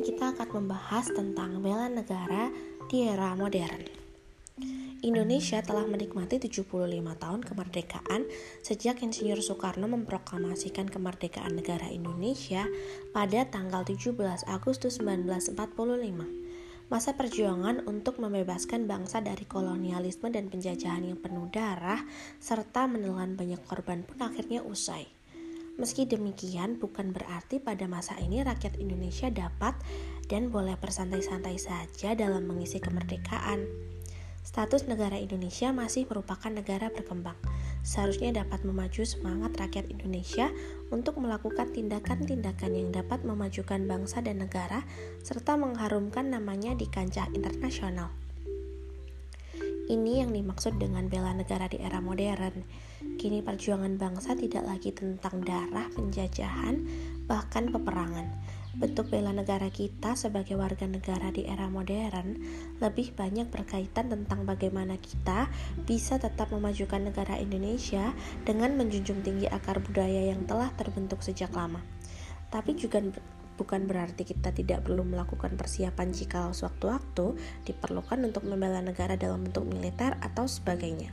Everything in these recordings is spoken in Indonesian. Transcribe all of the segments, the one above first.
kita akan membahas tentang bela negara di era modern. Indonesia telah menikmati 75 tahun kemerdekaan sejak Insinyur Soekarno memproklamasikan kemerdekaan negara Indonesia pada tanggal 17 Agustus 1945. Masa perjuangan untuk membebaskan bangsa dari kolonialisme dan penjajahan yang penuh darah serta menelan banyak korban pun akhirnya usai. Meski demikian, bukan berarti pada masa ini rakyat Indonesia dapat dan boleh bersantai-santai saja dalam mengisi kemerdekaan. Status negara Indonesia masih merupakan negara berkembang. Seharusnya dapat memacu semangat rakyat Indonesia untuk melakukan tindakan-tindakan yang dapat memajukan bangsa dan negara, serta mengharumkan namanya di kancah internasional. Ini yang dimaksud dengan bela negara di era modern. Kini perjuangan bangsa tidak lagi tentang darah, penjajahan, bahkan peperangan. Bentuk bela negara kita sebagai warga negara di era modern lebih banyak berkaitan tentang bagaimana kita bisa tetap memajukan negara Indonesia dengan menjunjung tinggi akar budaya yang telah terbentuk sejak lama. Tapi juga bukan berarti kita tidak perlu melakukan persiapan jika sewaktu-waktu diperlukan untuk membela negara dalam bentuk militer atau sebagainya.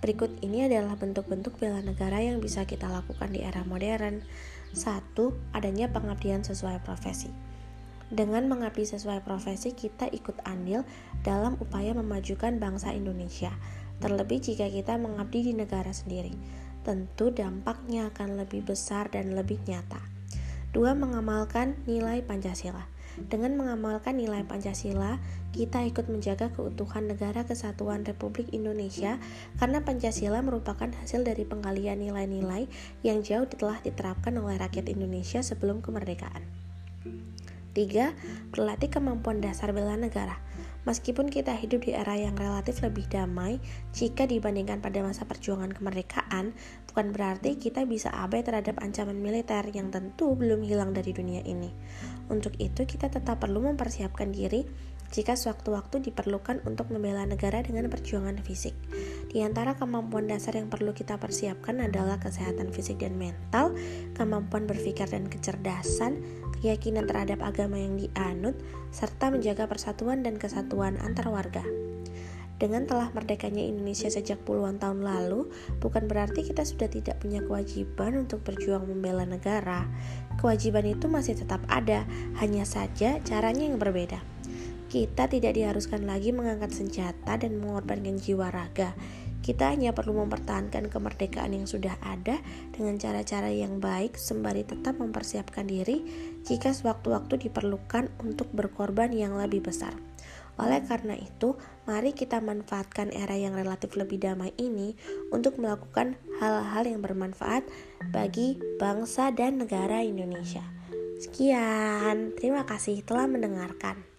Berikut ini adalah bentuk-bentuk bela negara yang bisa kita lakukan di era modern. Satu, adanya pengabdian sesuai profesi. Dengan mengabdi sesuai profesi, kita ikut andil dalam upaya memajukan bangsa Indonesia. Terlebih jika kita mengabdi di negara sendiri, tentu dampaknya akan lebih besar dan lebih nyata. Dua, mengamalkan nilai Pancasila. Dengan mengamalkan nilai Pancasila, kita ikut menjaga keutuhan negara kesatuan Republik Indonesia karena Pancasila merupakan hasil dari penggalian nilai-nilai yang jauh telah diterapkan oleh rakyat Indonesia sebelum kemerdekaan. 3. Berlatih kemampuan dasar bela negara. Meskipun kita hidup di era yang relatif lebih damai jika dibandingkan pada masa perjuangan kemerdekaan, bukan berarti kita bisa abai terhadap ancaman militer yang tentu belum hilang dari dunia ini. Untuk itu, kita tetap perlu mempersiapkan diri jika sewaktu-waktu diperlukan untuk membela negara dengan perjuangan fisik. Di antara kemampuan dasar yang perlu kita persiapkan adalah kesehatan fisik dan mental, kemampuan berpikir dan kecerdasan, keyakinan terhadap agama yang dianut, serta menjaga persatuan dan kesatuan antar warga. Dengan telah merdekanya Indonesia sejak puluhan tahun lalu, bukan berarti kita sudah tidak punya kewajiban untuk berjuang membela negara. Kewajiban itu masih tetap ada, hanya saja caranya yang berbeda. Kita tidak diharuskan lagi mengangkat senjata dan mengorbankan jiwa raga. Kita hanya perlu mempertahankan kemerdekaan yang sudah ada dengan cara-cara yang baik sembari tetap mempersiapkan diri jika sewaktu-waktu diperlukan untuk berkorban yang lebih besar. Oleh karena itu, mari kita manfaatkan era yang relatif lebih damai ini untuk melakukan hal-hal yang bermanfaat bagi bangsa dan negara Indonesia. Sekian, terima kasih telah mendengarkan.